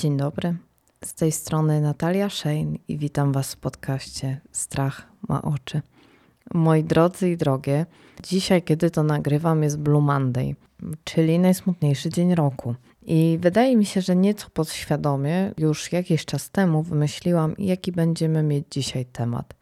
Dzień dobry. Z tej strony Natalia Shane i witam Was w podcaście Strach ma oczy. Moi drodzy i drogie, dzisiaj, kiedy to nagrywam, jest Blue Monday, czyli najsmutniejszy dzień roku. I wydaje mi się, że nieco podświadomie już jakiś czas temu wymyśliłam, jaki będziemy mieć dzisiaj temat.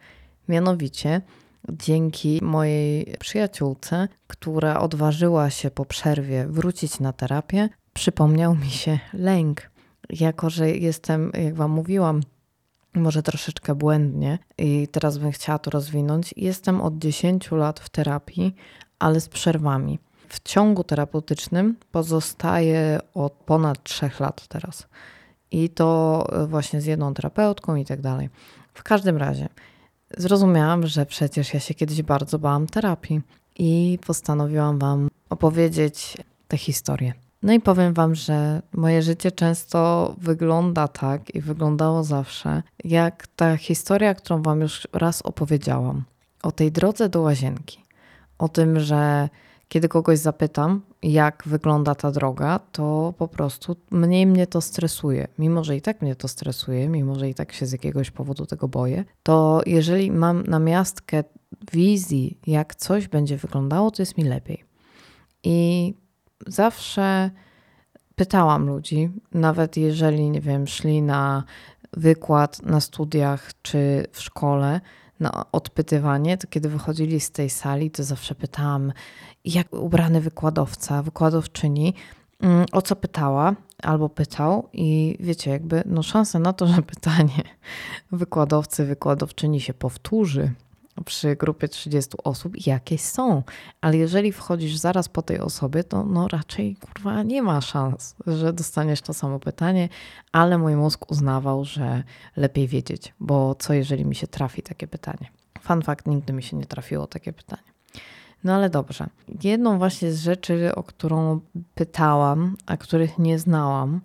Mianowicie, dzięki mojej przyjaciółce, która odważyła się po przerwie wrócić na terapię, przypomniał mi się lęk jako że jestem, jak Wam mówiłam, może troszeczkę błędnie i teraz bym chciała to rozwinąć. Jestem od 10 lat w terapii, ale z przerwami. W ciągu terapeutycznym pozostaję od ponad 3 lat teraz. I to właśnie z jedną terapeutką i tak dalej. W każdym razie zrozumiałam, że przecież ja się kiedyś bardzo bałam terapii i postanowiłam Wam opowiedzieć tę historię. No i powiem Wam, że moje życie często wygląda tak i wyglądało zawsze, jak ta historia, którą Wam już raz opowiedziałam. O tej drodze do łazienki. O tym, że kiedy kogoś zapytam, jak wygląda ta droga, to po prostu mniej mnie to stresuje. Mimo, że i tak mnie to stresuje, mimo, że i tak się z jakiegoś powodu tego boję, to jeżeli mam na miastkę wizji, jak coś będzie wyglądało, to jest mi lepiej. I zawsze pytałam ludzi, nawet jeżeli, nie wiem, szli na wykład na studiach czy w szkole, na odpytywanie, to kiedy wychodzili z tej sali, to zawsze pytałam, jak ubrany wykładowca, wykładowczyni, mm, o co pytała albo pytał, i wiecie, jakby no szansa na to, że pytanie wykładowcy, wykładowczyni się powtórzy, przy grupie 30 osób jakieś są, ale jeżeli wchodzisz zaraz po tej osobie, to no raczej kurwa nie ma szans, że dostaniesz to samo pytanie, ale mój mózg uznawał, że lepiej wiedzieć, bo co jeżeli mi się trafi takie pytanie? Fun fact, nigdy mi się nie trafiło takie pytanie. No ale dobrze. Jedną właśnie z rzeczy, o którą pytałam, a których nie znałam,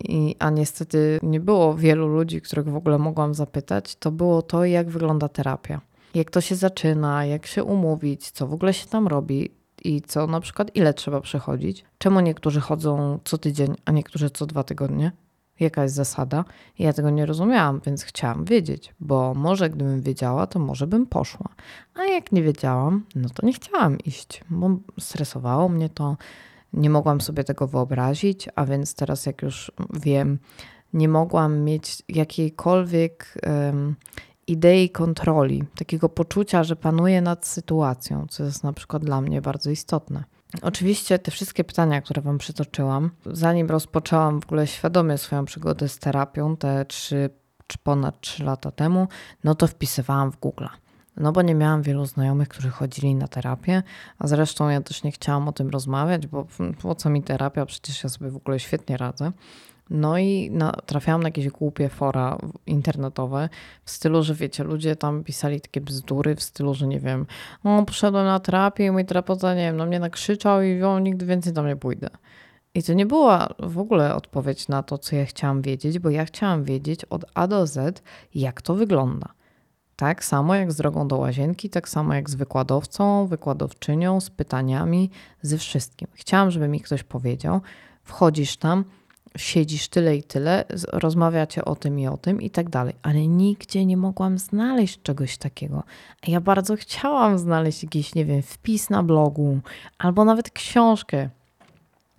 i, a niestety nie było wielu ludzi, których w ogóle mogłam zapytać, to było to, jak wygląda terapia jak to się zaczyna, jak się umówić, co w ogóle się tam robi i co na przykład ile trzeba przechodzić. Czemu niektórzy chodzą co tydzień, a niektórzy co dwa tygodnie? Jaka jest zasada? Ja tego nie rozumiałam, więc chciałam wiedzieć, bo może gdybym wiedziała, to może bym poszła. A jak nie wiedziałam, no to nie chciałam iść, bo stresowało mnie to, nie mogłam sobie tego wyobrazić, a więc teraz, jak już wiem, nie mogłam mieć jakiejkolwiek um, idei kontroli, takiego poczucia, że panuje nad sytuacją, co jest na przykład dla mnie bardzo istotne. Oczywiście te wszystkie pytania, które Wam przytoczyłam, zanim rozpoczęłam w ogóle świadomie swoją przygodę z terapią, te trzy czy ponad 3 lata temu, no to wpisywałam w Google. No bo nie miałam wielu znajomych, którzy chodzili na terapię, a zresztą ja też nie chciałam o tym rozmawiać, bo po co mi terapia, przecież ja sobie w ogóle świetnie radzę. No i na, trafiałam na jakieś głupie fora internetowe w stylu, że wiecie, ludzie tam pisali takie bzdury w stylu, że nie wiem, o, poszedłem na terapię i mój terapeuta, nie wiem, na mnie nakrzyczał i o, nigdy więcej tam nie pójdę. I to nie była w ogóle odpowiedź na to, co ja chciałam wiedzieć, bo ja chciałam wiedzieć od A do Z, jak to wygląda. Tak samo jak z drogą do łazienki, tak samo jak z wykładowcą, wykładowczynią, z pytaniami, ze wszystkim. Chciałam, żeby mi ktoś powiedział, wchodzisz tam, siedzisz tyle i tyle, rozmawiacie o tym i o tym i tak dalej, ale nigdzie nie mogłam znaleźć czegoś takiego. A ja bardzo chciałam znaleźć jakiś, nie wiem, wpis na blogu albo nawet książkę,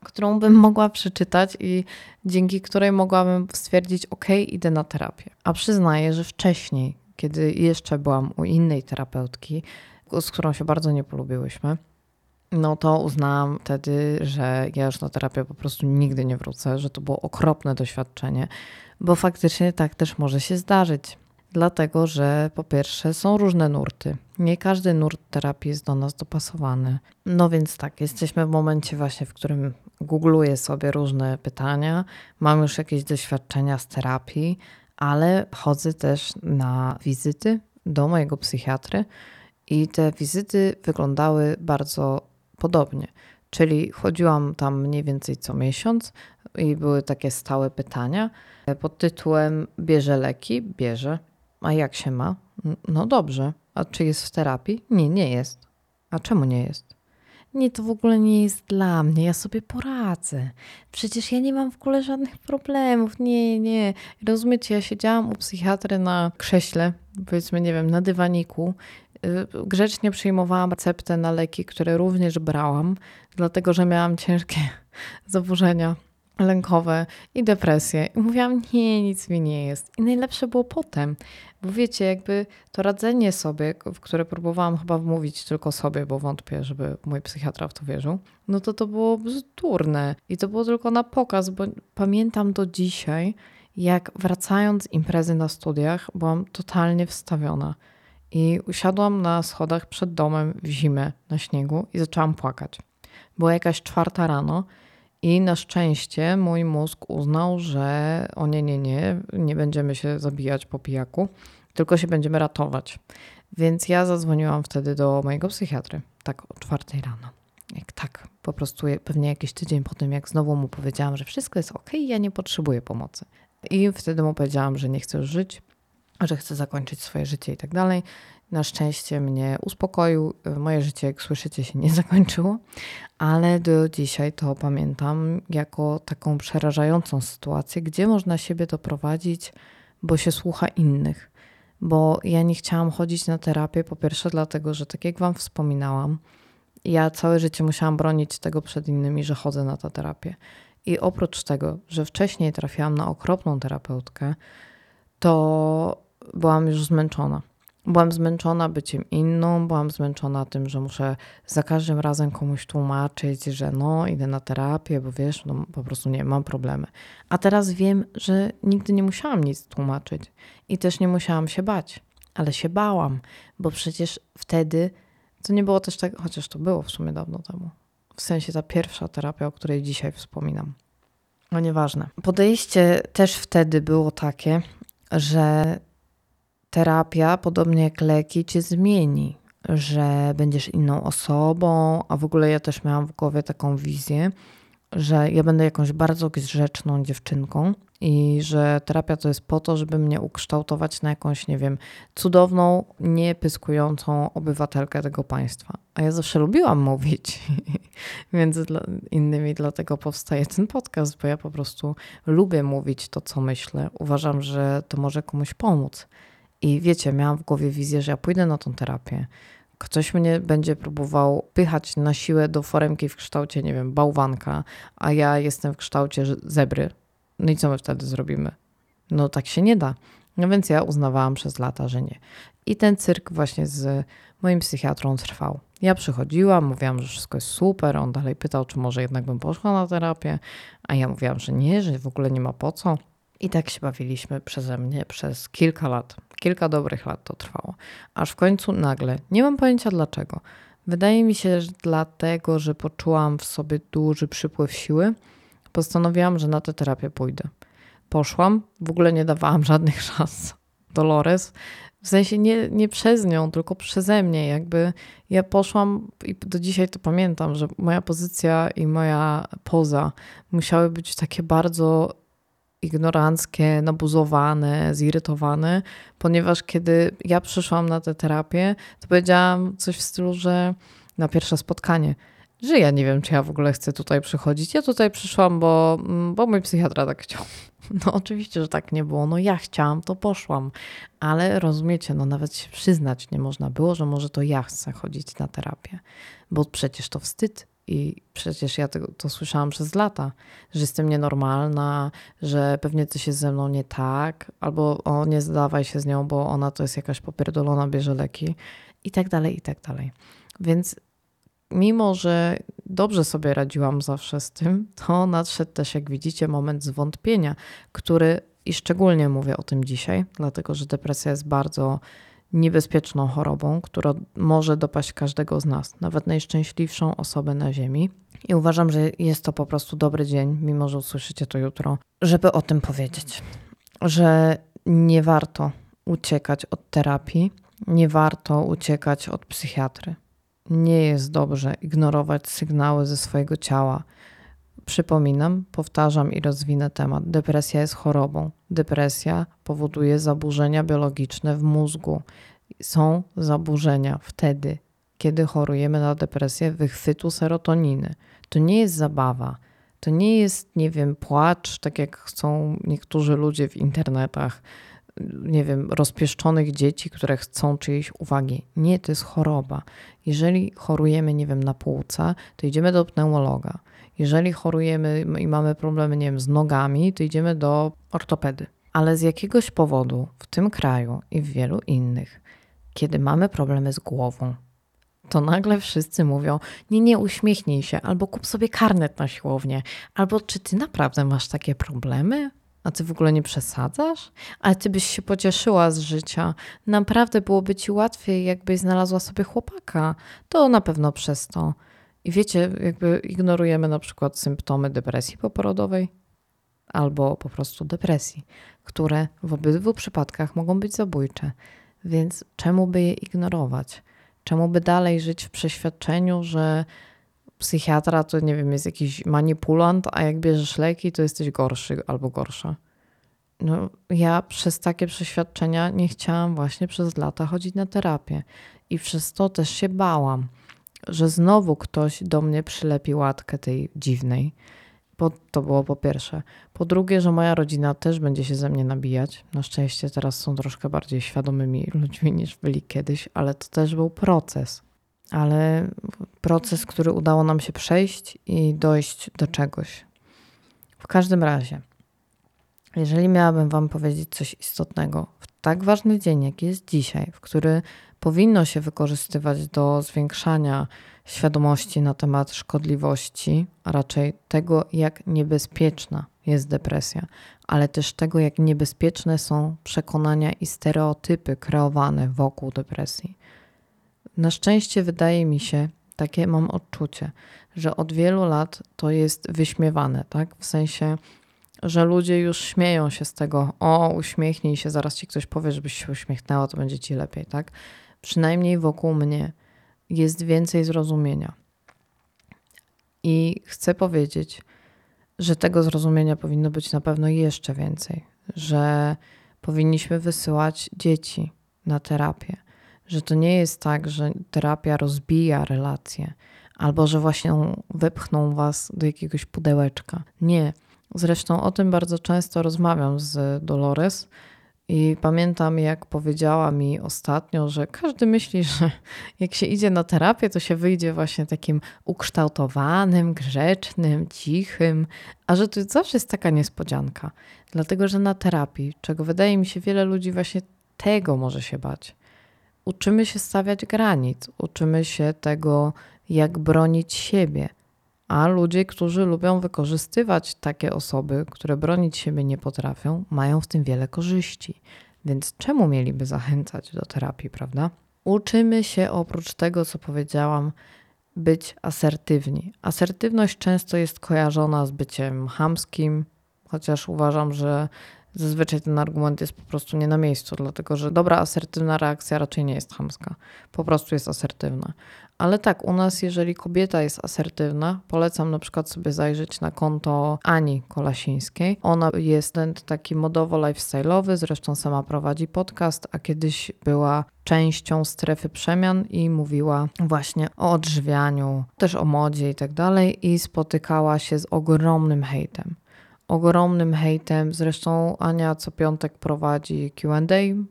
którą bym mogła przeczytać i dzięki której mogłabym stwierdzić, ok, idę na terapię. A przyznaję, że wcześniej, kiedy jeszcze byłam u innej terapeutki, z którą się bardzo nie polubiłyśmy, no to uznałam wtedy, że ja już na terapię po prostu nigdy nie wrócę, że to było okropne doświadczenie, bo faktycznie tak też może się zdarzyć. Dlatego, że po pierwsze są różne nurty. Nie każdy nurt terapii jest do nas dopasowany. No więc tak, jesteśmy w momencie właśnie, w którym googluję sobie różne pytania, mam już jakieś doświadczenia z terapii, ale chodzę też na wizyty do mojego psychiatry i te wizyty wyglądały bardzo podobnie. Czyli chodziłam tam mniej więcej co miesiąc i były takie stałe pytania pod tytułem: Bierze leki? Bierze. A jak się ma? No dobrze. A czy jest w terapii? Nie, nie jest. A czemu nie jest? nie, to w ogóle nie jest dla mnie, ja sobie poradzę. Przecież ja nie mam w ogóle żadnych problemów, nie, nie. Rozumiecie, ja siedziałam u psychiatry na krześle, powiedzmy, nie wiem, na dywaniku, grzecznie przyjmowałam receptę na leki, które również brałam, dlatego że miałam ciężkie zaburzenia lękowe i depresję. I mówiłam, nie, nic mi nie jest. I najlepsze było potem, bo wiecie, jakby to radzenie sobie, w które próbowałam chyba wmówić tylko sobie, bo wątpię, żeby mój psychiatra w to wierzył, no to to było bzdurne. I to było tylko na pokaz, bo pamiętam do dzisiaj, jak wracając z imprezy na studiach, byłam totalnie wstawiona. I usiadłam na schodach przed domem w zimę na śniegu i zaczęłam płakać. Była jakaś czwarta rano i na szczęście mój mózg uznał, że o nie, nie, nie, nie będziemy się zabijać po pijaku, tylko się będziemy ratować. Więc ja zadzwoniłam wtedy do mojego psychiatry, tak o czwartej rano. Jak tak, po prostu pewnie jakiś tydzień po tym, jak znowu mu powiedziałam, że wszystko jest ok, ja nie potrzebuję pomocy. I wtedy mu powiedziałam, że nie chcę żyć, że chcę zakończyć swoje życie i tak dalej. Na szczęście mnie uspokoił. Moje życie, jak słyszycie, się nie zakończyło, ale do dzisiaj to pamiętam jako taką przerażającą sytuację, gdzie można siebie doprowadzić, bo się słucha innych. Bo ja nie chciałam chodzić na terapię, po pierwsze, dlatego, że tak jak Wam wspominałam, ja całe życie musiałam bronić tego przed innymi, że chodzę na tę terapię. I oprócz tego, że wcześniej trafiłam na okropną terapeutkę, to byłam już zmęczona. Byłam zmęczona byciem inną, byłam zmęczona tym, że muszę za każdym razem komuś tłumaczyć, że no, idę na terapię, bo wiesz, no po prostu nie mam problemy. A teraz wiem, że nigdy nie musiałam nic tłumaczyć i też nie musiałam się bać, ale się bałam, bo przecież wtedy to nie było też tak, chociaż to było w sumie dawno temu. W sensie ta pierwsza terapia, o której dzisiaj wspominam. No nieważne. Podejście też wtedy było takie, że terapia, podobnie jak leki, cię zmieni, że będziesz inną osobą, a w ogóle ja też miałam w głowie taką wizję, że ja będę jakąś bardzo grzeczną dziewczynką i że terapia to jest po to, żeby mnie ukształtować na jakąś, nie wiem, cudowną, niepyskującą obywatelkę tego państwa. A ja zawsze lubiłam mówić, między innymi dlatego powstaje ten podcast, bo ja po prostu lubię mówić to, co myślę. Uważam, że to może komuś pomóc. I wiecie, miałam w głowie wizję, że ja pójdę na tą terapię. Ktoś mnie będzie próbował pychać na siłę do foremki w kształcie, nie wiem, bałwanka, a ja jestem w kształcie zebry. No i co my wtedy zrobimy? No tak się nie da. No więc ja uznawałam przez lata, że nie. I ten cyrk właśnie z moim psychiatrą trwał. Ja przychodziłam, mówiłam, że wszystko jest super. On dalej pytał, czy może jednak bym poszła na terapię, a ja mówiłam, że nie, że w ogóle nie ma po co. I tak się bawiliśmy przeze mnie przez kilka lat. Kilka dobrych lat to trwało. Aż w końcu nagle, nie mam pojęcia dlaczego. Wydaje mi się, że dlatego, że poczułam w sobie duży przypływ siły, postanowiłam, że na tę terapię pójdę. Poszłam, w ogóle nie dawałam żadnych szans. Dolores, w sensie nie, nie przez nią, tylko przeze mnie. Jakby ja poszłam i do dzisiaj to pamiętam, że moja pozycja i moja poza musiały być takie bardzo ignoranckie, nabuzowane, zirytowane, ponieważ kiedy ja przyszłam na tę terapię, to powiedziałam coś w stylu, że na pierwsze spotkanie, że ja nie wiem, czy ja w ogóle chcę tutaj przychodzić. Ja tutaj przyszłam, bo, mm, bo mój psychiatra tak chciał. No oczywiście, że tak nie było. No ja chciałam, to poszłam. Ale rozumiecie, no nawet się przyznać nie można było, że może to ja chcę chodzić na terapię. Bo przecież to wstyd i przecież ja to, to słyszałam przez lata, że jestem nienormalna, że pewnie coś jest ze mną nie tak, albo o, nie zdawaj się z nią, bo ona to jest jakaś popierdolona, bierze leki i tak dalej, i tak dalej. Więc mimo, że dobrze sobie radziłam zawsze z tym, to nadszedł też, jak widzicie, moment zwątpienia, który i szczególnie mówię o tym dzisiaj, dlatego że depresja jest bardzo niebezpieczną chorobą, która może dopaść każdego z nas, nawet najszczęśliwszą osobę na Ziemi. I uważam, że jest to po prostu dobry dzień, mimo że usłyszycie to jutro, żeby o tym powiedzieć, że nie warto uciekać od terapii, nie warto uciekać od psychiatry. Nie jest dobrze ignorować sygnały ze swojego ciała. Przypominam, powtarzam i rozwinę temat. Depresja jest chorobą. Depresja powoduje zaburzenia biologiczne w mózgu. Są zaburzenia wtedy, kiedy chorujemy na depresję, wychwytu serotoniny. To nie jest zabawa. To nie jest, nie wiem, płacz, tak jak chcą niektórzy ludzie w internetach, nie wiem, rozpieszczonych dzieci, które chcą czyjejś uwagi. Nie, to jest choroba. Jeżeli chorujemy, nie wiem, na płuca, to idziemy do pneumologa. Jeżeli chorujemy i mamy problemy, nie wiem, z nogami, to idziemy do ortopedy. Ale z jakiegoś powodu w tym kraju i w wielu innych, kiedy mamy problemy z głową, to nagle wszyscy mówią: Nie, nie, uśmiechnij się, albo kup sobie karnet na siłownię, albo czy ty naprawdę masz takie problemy? A ty w ogóle nie przesadzasz? Ale ty byś się pocieszyła z życia. Naprawdę byłoby ci łatwiej, jakbyś znalazła sobie chłopaka. To na pewno przez to. I wiecie, jakby ignorujemy na przykład symptomy depresji poporodowej albo po prostu depresji, które w obydwu przypadkach mogą być zabójcze. Więc czemu by je ignorować? Czemu by dalej żyć w przeświadczeniu, że psychiatra to nie wiem, jest jakiś manipulant, a jak bierzesz leki, to jesteś gorszy albo gorsza? No, ja przez takie przeświadczenia nie chciałam właśnie przez lata chodzić na terapię i przez to też się bałam, że znowu ktoś do mnie przylepi łatkę tej dziwnej. To było po pierwsze. Po drugie, że moja rodzina też będzie się ze mnie nabijać. Na szczęście teraz są troszkę bardziej świadomymi ludźmi niż byli kiedyś, ale to też był proces. Ale proces, który udało nam się przejść i dojść do czegoś. W każdym razie, jeżeli miałabym Wam powiedzieć coś istotnego w tak ważny dzień, jak jest dzisiaj, w który powinno się wykorzystywać do zwiększania świadomości na temat szkodliwości, a raczej tego, jak niebezpieczna jest depresja, ale też tego, jak niebezpieczne są przekonania i stereotypy kreowane wokół depresji. Na szczęście wydaje mi się, takie mam odczucie, że od wielu lat to jest wyśmiewane, tak? W sensie, że ludzie już śmieją się z tego, o, uśmiechnij się, zaraz ci ktoś powie, żebyś się uśmiechnęła, to będzie ci lepiej, tak? Przynajmniej wokół mnie jest więcej zrozumienia. I chcę powiedzieć, że tego zrozumienia powinno być na pewno jeszcze więcej, że powinniśmy wysyłać dzieci na terapię, że to nie jest tak, że terapia rozbija relacje, albo że właśnie wepchną was do jakiegoś pudełeczka. Nie. Zresztą o tym bardzo często rozmawiam z Dolores, i pamiętam, jak powiedziała mi ostatnio, że każdy myśli, że jak się idzie na terapię, to się wyjdzie właśnie takim ukształtowanym, grzecznym, cichym, a że to zawsze jest taka niespodzianka. Dlatego, że na terapii, czego wydaje mi się wiele ludzi właśnie tego może się bać, uczymy się stawiać granic, uczymy się tego, jak bronić siebie, a ludzie, którzy lubią wykorzystywać takie osoby, które bronić siebie nie potrafią, mają w tym wiele korzyści. Więc czemu mieliby zachęcać do terapii, prawda? Uczymy się oprócz tego, co powiedziałam, być asertywni. Asertywność często jest kojarzona z byciem hamskim, chociaż uważam, że zazwyczaj ten argument jest po prostu nie na miejscu, dlatego że dobra asertywna reakcja raczej nie jest hamska, po prostu jest asertywna. Ale tak, u nas, jeżeli kobieta jest asertywna, polecam na przykład sobie zajrzeć na konto Ani Kolasińskiej. Ona jest taki modowo-lifestyle'owy, zresztą sama prowadzi podcast, a kiedyś była częścią strefy przemian i mówiła właśnie o odżywianiu, też o modzie i tak dalej, i spotykała się z ogromnym hejtem ogromnym hejtem. Zresztą Ania co piątek prowadzi QA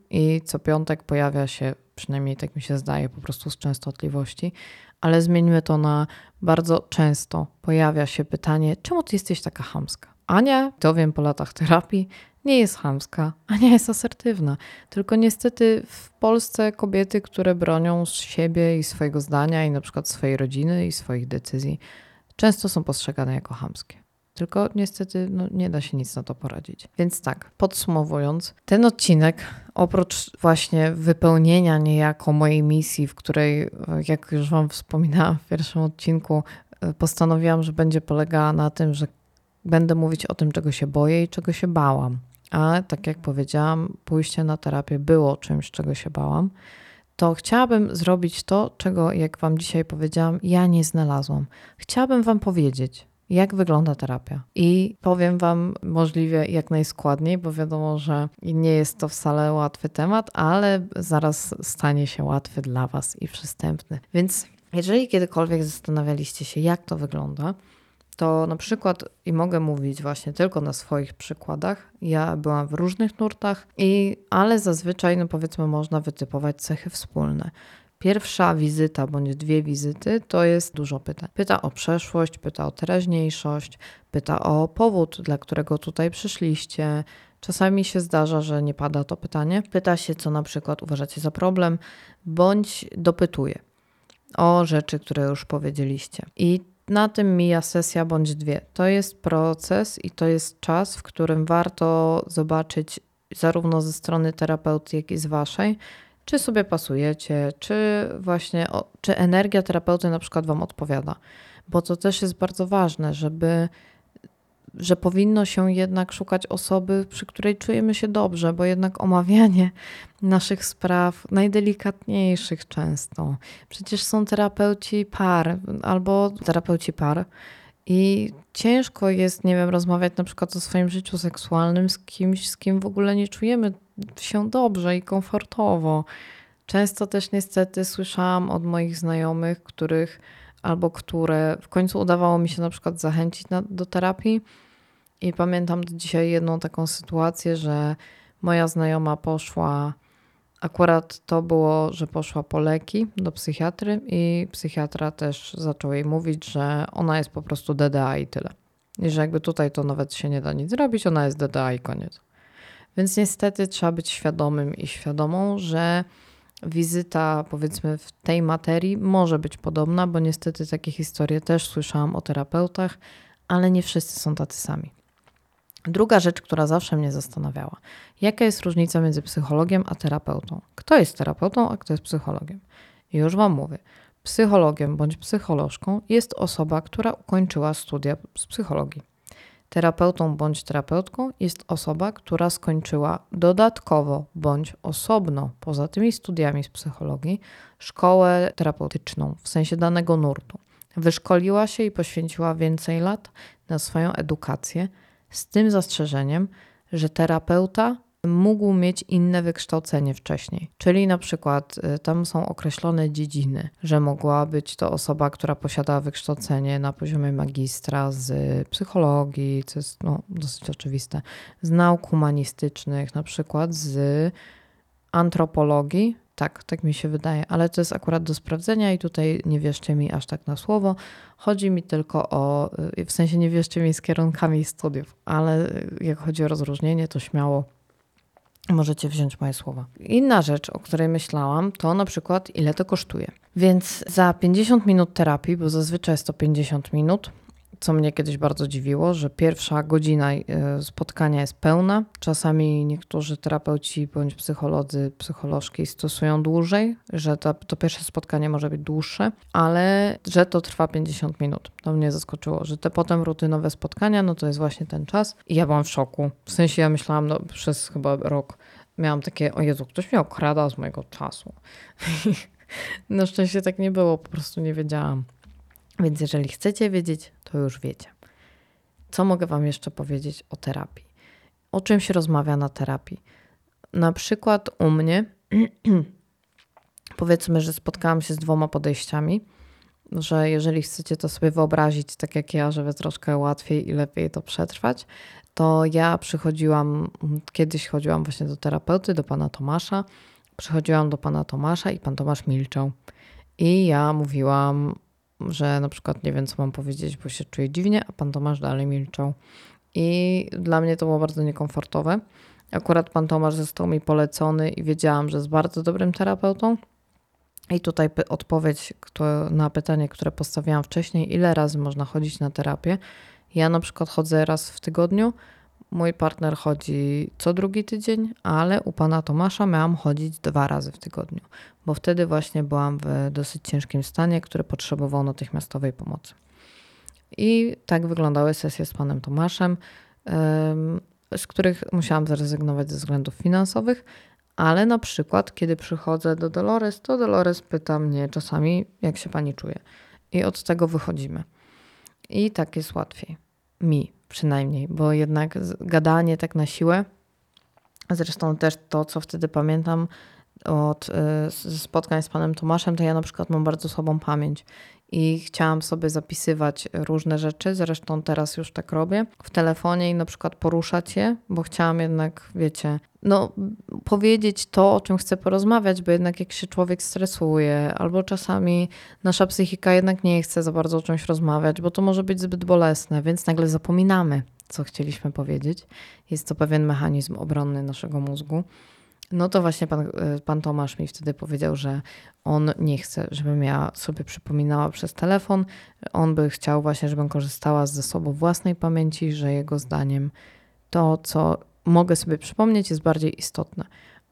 i co piątek pojawia się, przynajmniej tak mi się zdaje, po prostu z częstotliwości, ale zmieńmy to na bardzo często pojawia się pytanie, czemu ty jesteś taka hamska? Ania, to wiem po latach terapii, nie jest hamska, Ania jest asertywna. Tylko niestety w Polsce kobiety, które bronią siebie i swojego zdania i na przykład swojej rodziny i swoich decyzji, często są postrzegane jako hamskie. Tylko niestety no, nie da się nic na to poradzić. Więc tak, podsumowując, ten odcinek, oprócz właśnie wypełnienia niejako mojej misji, w której, jak już Wam wspominałam w pierwszym odcinku, e, postanowiłam, że będzie polegała na tym, że będę mówić o tym, czego się boję i czego się bałam. A tak jak powiedziałam, pójście na terapię było czymś, czego się bałam. To chciałabym zrobić to, czego, jak Wam dzisiaj powiedziałam, ja nie znalazłam. Chciałabym Wam powiedzieć, jak wygląda terapia. I powiem Wam możliwie jak najskładniej, bo wiadomo, że nie jest to wcale łatwy temat, ale zaraz stanie się łatwy dla Was i przystępny. Więc jeżeli kiedykolwiek zastanawialiście się, jak to wygląda, to na przykład, i mogę mówić właśnie tylko na swoich przykładach, ja byłam w różnych nurtach, i, ale zazwyczaj, no powiedzmy, można wytypować cechy wspólne. Pierwsza wizyta bądź dwie wizyty to jest dużo pytań. Pyta o przeszłość, pyta o teraźniejszość, pyta o powód, dla którego tutaj przyszliście. Czasami się zdarza, że nie pada to pytanie. Pyta się, co na przykład uważacie za problem, bądź dopytuje o rzeczy, które już powiedzieliście. I na tym mija sesja bądź dwie. To jest proces i to jest czas, w którym warto zobaczyć zarówno ze strony terapeuty, jak i z waszej, czy sobie pasujecie, czy właśnie, czy energia terapeuty na przykład Wam odpowiada. Bo to też jest bardzo ważne, żeby, że powinno się jednak szukać osoby, przy której czujemy się dobrze, bo jednak omawianie naszych spraw, najdelikatniejszych często. Przecież są terapeuci par albo terapeuci par. I ciężko jest, nie wiem, rozmawiać na przykład o swoim życiu seksualnym z kimś, z kim w ogóle nie czujemy się dobrze i komfortowo. Często też niestety słyszałam od moich znajomych, których albo które w końcu udawało mi się na przykład zachęcić na, do terapii. I pamiętam do dzisiaj jedną taką sytuację, że moja znajoma poszła, akurat to było, że poszła po leki do psychiatry i psychiatra też zaczął jej mówić, że ona jest po prostu DDA i tyle. I że jakby tutaj to nawet się nie da nic zrobić, ona jest DDA i koniec. Więc niestety trzeba być świadomym i świadomą, że wizyta, powiedzmy, w tej materii może być podobna, bo niestety takie historie też słyszałam o terapeutach, ale nie wszyscy są tacy sami. Druga rzecz, która zawsze mnie zastanawiała, jaka jest różnica między psychologiem a terapeutą? Kto jest terapeutą, a kto jest psychologiem? I już Wam mówię. Psychologiem bądź psycholożką jest osoba, która ukończyła studia z psychologii. Terapeutą bądź terapeutką jest osoba, która skończyła dodatkowo bądź osobno, poza tymi studiami z psychologii, szkołę terapeutyczną w sensie danego nurtu. Wyszkoliła się i poświęciła więcej lat na swoją edukację, z tym zastrzeżeniem, że terapeuta mógł mieć inne wykształcenie wcześniej. Czyli na przykład y, tam są określone dziedziny, że mogła być to osoba, która posiada wykształcenie na poziomie magistra z psychologii, co jest no, dosyć oczywiste, z nauk humanistycznych, na przykład z antropologii. Tak, tak mi się wydaje, ale to jest akurat do sprawdzenia i tutaj nie wierzcie mi aż tak na słowo. Chodzi mi tylko o, y, w sensie nie wierzcie mi z kierunkami studiów, ale jak chodzi o rozróżnienie, to śmiało Możecie wziąć moje słowa. Inna rzecz, o której myślałam, to na przykład ile to kosztuje. Więc za 50 minut terapii, bo zazwyczaj jest to 50 minut, co mnie kiedyś bardzo dziwiło, że pierwsza godzina e, spotkania jest pełna. Czasami niektórzy terapeuci bądź psycholodzy, psycholożki stosują dłużej, że to, to pierwsze spotkanie może być dłuższe, ale że to trwa 50 minut. To mnie zaskoczyło, że te potem rutynowe spotkania, no to jest właśnie ten czas. I ja byłam w szoku. W sensie ja myślałam no, przez chyba rok, miałam takie, o Jezu, ktoś mnie okrada z mojego czasu. Na szczęście tak nie było, po prostu nie wiedziałam. Więc jeżeli chcecie wiedzieć, to już wiecie. Co mogę Wam jeszcze powiedzieć o terapii? O czym się rozmawia na terapii? Na przykład u mnie, powiedzmy, że spotkałam się z dwoma podejściami, że jeżeli chcecie to sobie wyobrazić, tak jak ja, żeby troszkę łatwiej i lepiej to przetrwać, to ja przychodziłam, kiedyś chodziłam właśnie do terapeuty, do pana Tomasza. Przychodziłam do pana Tomasza i pan Tomasz milczał. I ja mówiłam że na przykład nie wiem, co mam powiedzieć, bo się czuję dziwnie, a pan Tomasz dalej milczał. I dla mnie to było bardzo niekomfortowe. Akurat pan Tomasz został mi polecony i wiedziałam, że jest bardzo dobrym terapeutą. I tutaj odpowiedź na pytanie, które postawiłam wcześniej, ile razy można chodzić na terapię. Ja na przykład chodzę raz w tygodniu, Mój partner chodzi co drugi tydzień, ale u pana Tomasza miałam chodzić dwa razy w tygodniu, bo wtedy właśnie byłam w dosyć ciężkim stanie, który potrzebował natychmiastowej pomocy. I tak wyglądały sesje z panem Tomaszem, z których musiałam zrezygnować ze względów finansowych, ale na przykład, kiedy przychodzę do Dolores, to Dolores pyta mnie czasami, jak się pani czuje. I od tego wychodzimy. I tak jest łatwiej. Mi przynajmniej, bo jednak gadanie tak na siłę, zresztą też to, co wtedy pamiętam od y, spotkań z panem Tomaszem, to ja na przykład mam bardzo słabą pamięć i chciałam sobie zapisywać różne rzeczy, zresztą teraz już tak robię, w telefonie i na przykład poruszać je, bo chciałam jednak, wiecie, no powiedzieć to, o czym chcę porozmawiać, bo jednak jak się człowiek stresuje, albo czasami nasza psychika jednak nie chce za bardzo o czymś rozmawiać, bo to może być zbyt bolesne, więc nagle zapominamy, co chcieliśmy powiedzieć. Jest to pewien mechanizm obronny naszego mózgu. No to właśnie pan, e, pan Tomasz mi wtedy powiedział, że on nie chce, żebym ja sobie przypominała przez telefon. On by chciał właśnie, żebym korzystała z zasobu własnej pamięci, że jego zdaniem to, co mogę sobie przypomnieć, jest bardziej istotne.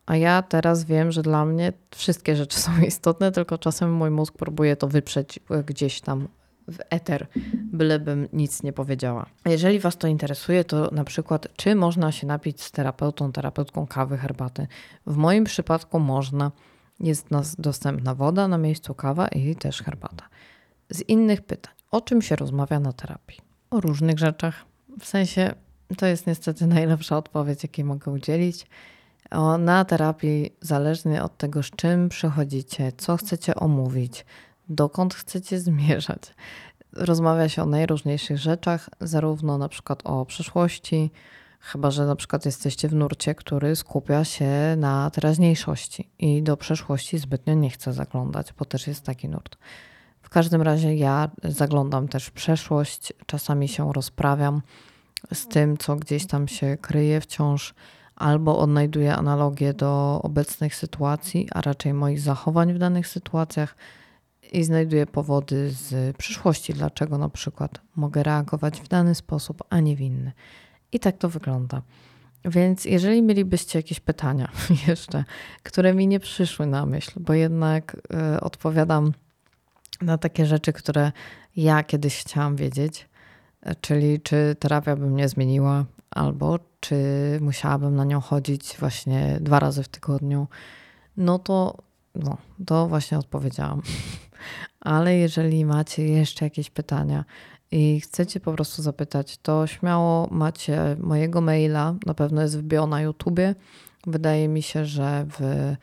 A ja teraz wiem, że dla mnie wszystkie rzeczy są istotne, tylko czasem mój mózg próbuje to wyprzeć e, gdzieś tam w eter, bylebym nic nie powiedziała. Jeżeli Was to interesuje, to na przykład, czy można się napić z terapeutą, terapeutką kawy, herbaty? W moim przypadku można. Jest dostępna woda na miejscu kawa i też herbata. Z innych pytań, o czym się rozmawia na terapii? O różnych rzeczach. W sensie, to jest niestety najlepsza odpowiedź, jakiej mogę udzielić. O, na terapii, zależnie od tego, z czym przychodzicie, co chcecie omówić, dokąd chcecie zmierzać. Rozmawia się o najróżniejszych rzeczach, zarówno na przykład o przyszłości, chyba że na przykład jesteście w nurcie, który skupia się na teraźniejszości i do przeszłości zbytnio nie chce zaglądać, bo też jest taki nurt. W każdym razie ja zaglądam też w przeszłość, czasami się rozprawiam z tym, co gdzieś tam się kryje wciąż, albo odnajduję analogię do obecnych sytuacji, a raczej moich zachowań w danych sytuacjach i znajduję powody z przyszłości, dlaczego na przykład mogę reagować w dany sposób, a nie w inny. I tak to wygląda. Więc jeżeli mielibyście jakieś pytania jeszcze, które mi nie przyszły na myśl, bo jednak y, odpowiadam na takie rzeczy, które ja kiedyś chciałam wiedzieć, czyli czy terapia by mnie zmieniła, albo czy musiałabym na nią chodzić właśnie dwa razy w tygodniu, no to, no, to właśnie odpowiedziałam. Ale jeżeli macie jeszcze jakieś pytania i chcecie po prostu zapytać, to śmiało macie mojego maila, na pewno jest w na YouTubie. Wydaje mi się, że w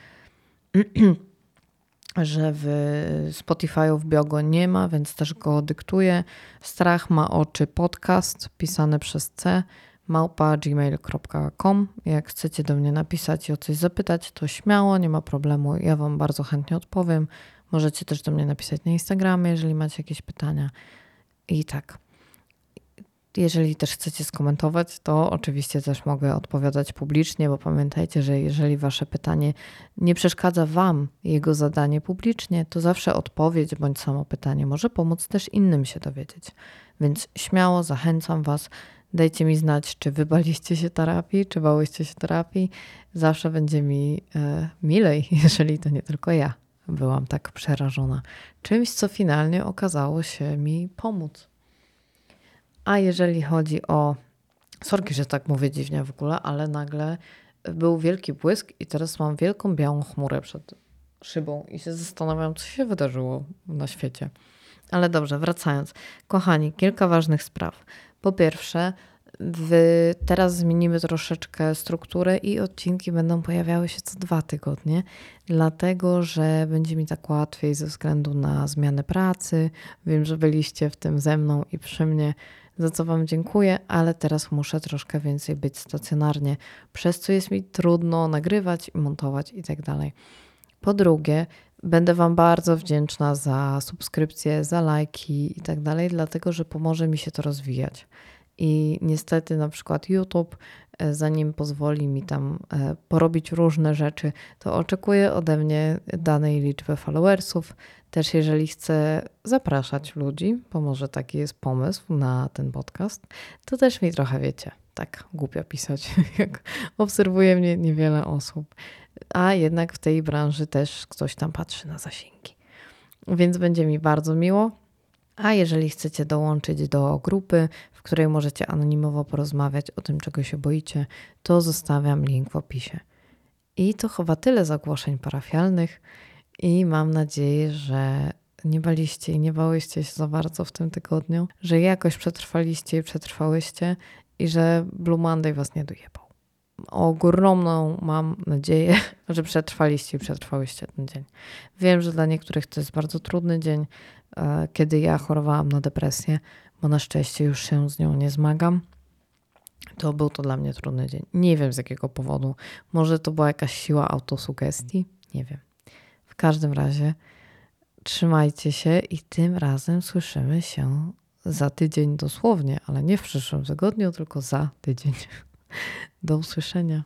że w w nie ma, więc też go dyktuję. Strach ma oczy podcast pisane przez C małpa gmail.com. Jak chcecie do mnie napisać i o coś zapytać, to śmiało, nie ma problemu. Ja Wam bardzo chętnie odpowiem. Możecie też do mnie napisać na Instagramie, jeżeli macie jakieś pytania. I tak. Jeżeli też chcecie skomentować, to oczywiście też mogę odpowiadać publicznie, bo pamiętajcie, że jeżeli Wasze pytanie nie przeszkadza Wam jego zadanie publicznie, to zawsze odpowiedź bądź samo pytanie może pomóc też innym się dowiedzieć. Więc śmiało zachęcam Was, dajcie mi znać, czy wybaliście się terapii, czy bałyście się terapii. Zawsze będzie mi e, milej, jeżeli to nie tylko ja byłam tak przerażona czymś, co finalnie okazało się mi pomóc. A jeżeli chodzi o. Sorki, że tak mówię dziwnie w ogóle, ale nagle był wielki błysk i teraz mam wielką białą chmurę przed szybą i się zastanawiam, co się wydarzyło na świecie. Ale dobrze, wracając. Kochani, kilka ważnych spraw. Po pierwsze, teraz zmienimy troszeczkę strukturę i odcinki będą pojawiały się co dwa tygodnie, dlatego że będzie mi tak łatwiej ze względu na zmianę pracy. Wiem, że byliście w tym ze mną i przy mnie, za co Wam dziękuję, ale teraz muszę troszkę więcej być stacjonarnie, przez co jest mi trudno nagrywać, montować i tak dalej. Po drugie, Będę Wam bardzo wdzięczna za subskrypcje, za lajki i tak dalej, dlatego że pomoże mi się to rozwijać. I niestety na przykład YouTube, e, zanim pozwoli mi tam e, porobić różne rzeczy, to oczekuje ode mnie danej liczby followersów. Też jeżeli chcę zapraszać ludzi, bo może taki jest pomysł na ten podcast, to też mi trochę wiecie, tak głupio pisać, jak obserwuje mnie niewiele osób. A jednak w tej branży też ktoś tam patrzy na zasięgi. Więc będzie mi bardzo miło. A jeżeli chcecie dołączyć do grupy, w której możecie anonimowo porozmawiać o tym, czego się boicie, to zostawiam link w opisie. I to chyba tyle zagłoszeń parafialnych i mam nadzieję, że nie baliście i nie bałyście się za bardzo w tym tygodniu, że jakoś przetrwaliście i przetrwałyście i że Blue Monday was nie dojebał. Ogromną mam nadzieję, że przetrwaliście i przetrwałyście ten dzień. Wiem, że dla niektórych to jest bardzo trudny dzień, kiedy ja chorowałam na depresję, bo na szczęście już się z nią nie zmagam. To był to dla mnie trudny dzień. Nie wiem z jakiego powodu. Może to była jakaś siła autosugestii? Nie wiem. W każdym razie trzymajcie się i tym razem słyszymy się za tydzień dosłownie, ale nie w przyszłym tygodniu, tylko za tydzień. Do usłyszenia.